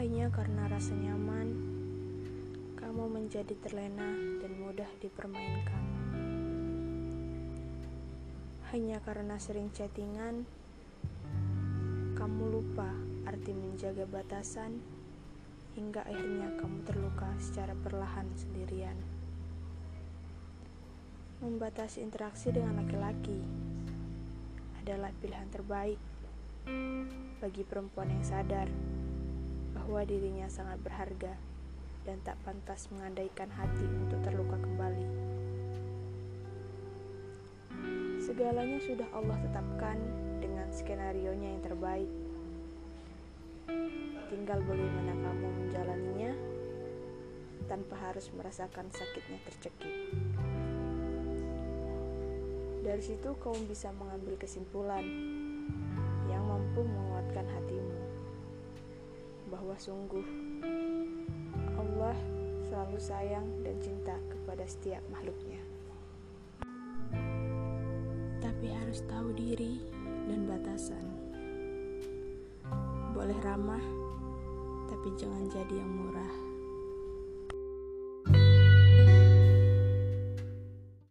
hanya karena rasa nyaman, kamu menjadi terlena dan mudah dipermainkan. Hanya karena sering chattingan, kamu lupa arti menjaga batasan hingga akhirnya kamu terluka secara perlahan sendirian. Membatasi interaksi dengan laki-laki adalah pilihan terbaik bagi perempuan yang sadar bahwa dirinya sangat berharga dan tak pantas mengandaikan hati untuk terluka kembali. Segalanya sudah Allah tetapkan dengan skenario-nya yang terbaik. Tinggal bagaimana kamu menjalaninya tanpa harus merasakan sakitnya tercekik. Dari situ kamu bisa mengambil kesimpulan yang mampu menguatkan hatimu bahwa sungguh Allah selalu sayang dan cinta kepada setiap makhluknya. Tapi harus tahu diri dan batasan. Boleh ramah, tapi jangan jadi yang murah.